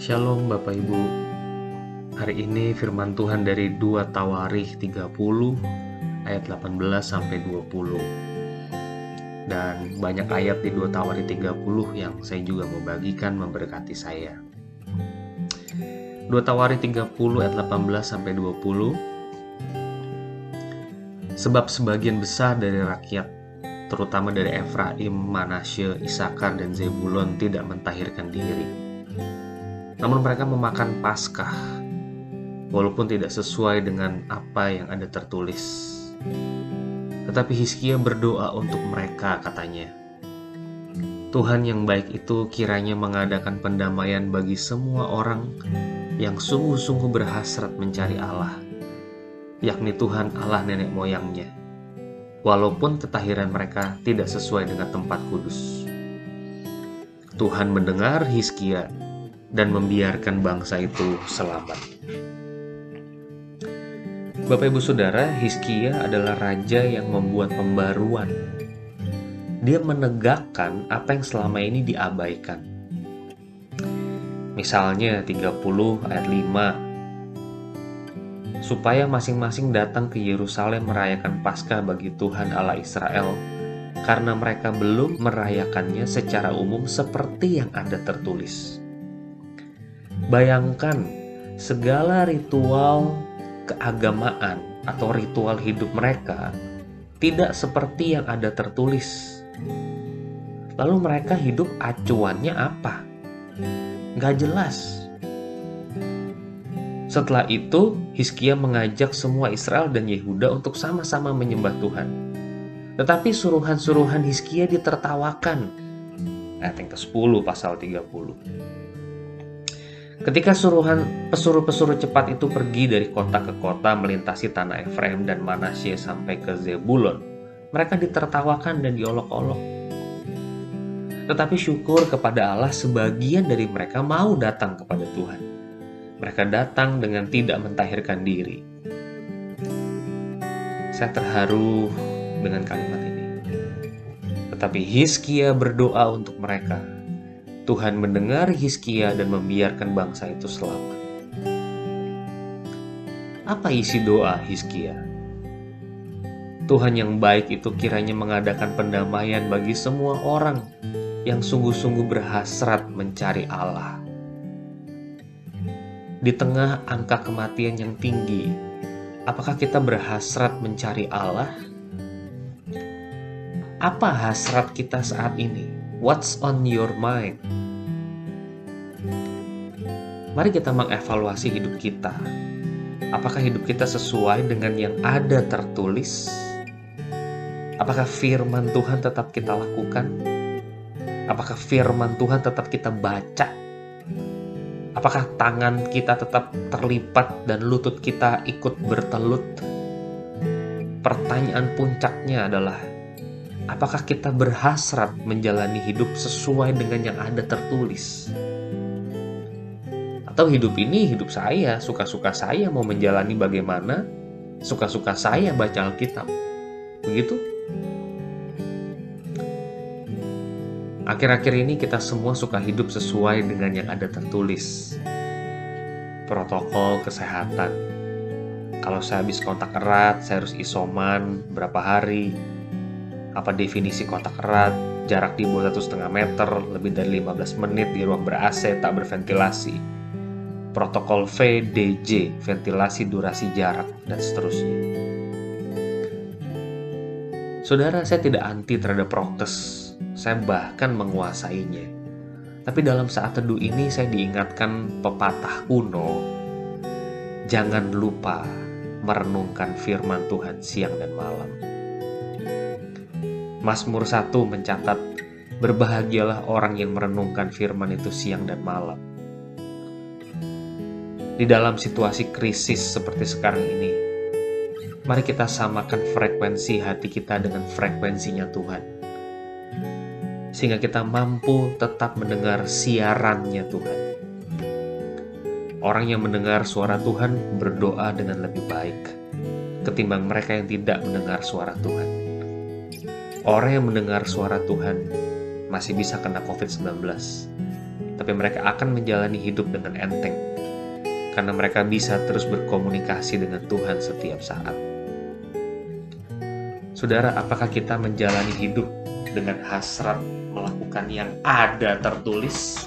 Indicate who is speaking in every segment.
Speaker 1: Shalom Bapak Ibu. Hari ini firman Tuhan dari 2 Tawarikh 30 ayat 18 sampai 20 Dan banyak ayat di 2 Tawarikh 30 yang saya juga mau bagikan memberkati saya. 2 Tawarikh 30 ayat 18 sampai 20 Sebab sebagian besar dari rakyat terutama dari Efraim, Manasye, Isakar, dan Zebulon tidak mentahirkan diri namun mereka memakan Paskah walaupun tidak sesuai dengan apa yang ada tertulis. Tetapi Hizkia berdoa untuk mereka katanya. Tuhan yang baik itu kiranya mengadakan pendamaian bagi semua orang yang sungguh-sungguh berhasrat mencari Allah, yakni Tuhan Allah nenek moyangnya, walaupun ketahiran mereka tidak sesuai dengan tempat kudus. Tuhan mendengar Hizkia dan membiarkan bangsa itu selamat. Bapak Ibu Saudara, Hizkia adalah raja yang membuat pembaruan. Dia menegakkan apa yang selama ini diabaikan. Misalnya 30 ayat 5 supaya masing-masing datang ke Yerusalem merayakan Paskah bagi Tuhan Allah Israel karena mereka belum merayakannya secara umum seperti yang ada tertulis. Bayangkan segala ritual keagamaan atau ritual hidup mereka tidak seperti yang ada tertulis. Lalu mereka hidup acuannya apa? Gak jelas. Setelah itu, Hizkia mengajak semua Israel dan Yehuda untuk sama-sama menyembah Tuhan. Tetapi suruhan-suruhan Hizkia ditertawakan. Ayat yang ke-10 pasal 30. Ketika suruhan pesuruh-pesuruh cepat itu pergi dari kota ke kota melintasi tanah Efraim dan Manasye sampai ke Zebulon, mereka ditertawakan dan diolok-olok. Tetapi syukur kepada Allah sebagian dari mereka mau datang kepada Tuhan. Mereka datang dengan tidak mentahirkan diri. Saya terharu dengan kalimat ini. Tetapi Hizkia berdoa untuk mereka Tuhan mendengar Hizkia dan membiarkan bangsa itu selamat. Apa isi doa Hizkia? Tuhan yang baik itu kiranya mengadakan pendamaian bagi semua orang yang sungguh-sungguh berhasrat mencari Allah. Di tengah angka kematian yang tinggi, apakah kita berhasrat mencari Allah? Apa hasrat kita saat ini? What's on your mind? Mari kita mengevaluasi hidup kita. Apakah hidup kita sesuai dengan yang ada tertulis? Apakah firman Tuhan tetap kita lakukan? Apakah firman Tuhan tetap kita baca? Apakah tangan kita tetap terlipat dan lutut kita ikut bertelut? Pertanyaan puncaknya adalah Apakah kita berhasrat menjalani hidup sesuai dengan yang ada tertulis? Atau hidup ini hidup saya, suka-suka saya mau menjalani bagaimana, suka-suka saya baca Alkitab. Begitu? Akhir-akhir ini kita semua suka hidup sesuai dengan yang ada tertulis. Protokol kesehatan. Kalau saya habis kontak erat, saya harus isoman berapa hari, apa definisi kontak erat, jarak di bawah setengah meter, lebih dari 15 menit di ruang ber-AC tak berventilasi, protokol VDJ, ventilasi durasi jarak, dan seterusnya. Saudara, saya tidak anti terhadap prokes, saya bahkan menguasainya. Tapi dalam saat teduh ini saya diingatkan pepatah kuno, jangan lupa merenungkan firman Tuhan siang dan malam. Mazmur 1 mencatat, Berbahagialah orang yang merenungkan firman itu siang dan malam. Di dalam situasi krisis seperti sekarang ini, mari kita samakan frekuensi hati kita dengan frekuensinya Tuhan. Sehingga kita mampu tetap mendengar siarannya Tuhan. Orang yang mendengar suara Tuhan berdoa dengan lebih baik ketimbang mereka yang tidak mendengar suara Tuhan. Orang yang mendengar suara Tuhan masih bisa kena COVID-19, tapi mereka akan menjalani hidup dengan enteng karena mereka bisa terus berkomunikasi dengan Tuhan setiap saat. Saudara, apakah kita menjalani hidup dengan hasrat melakukan yang ada tertulis?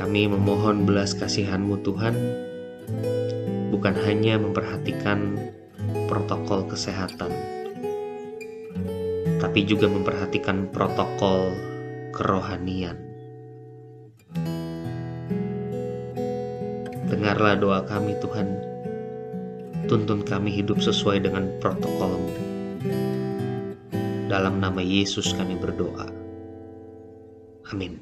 Speaker 1: Kami memohon belas kasihan-Mu Tuhan, bukan hanya memperhatikan protokol kesehatan, tapi juga memperhatikan protokol kerohanian. Dengarlah doa kami Tuhan, tuntun kami hidup sesuai dengan protokolmu. Dalam nama Yesus kami berdoa. Amin.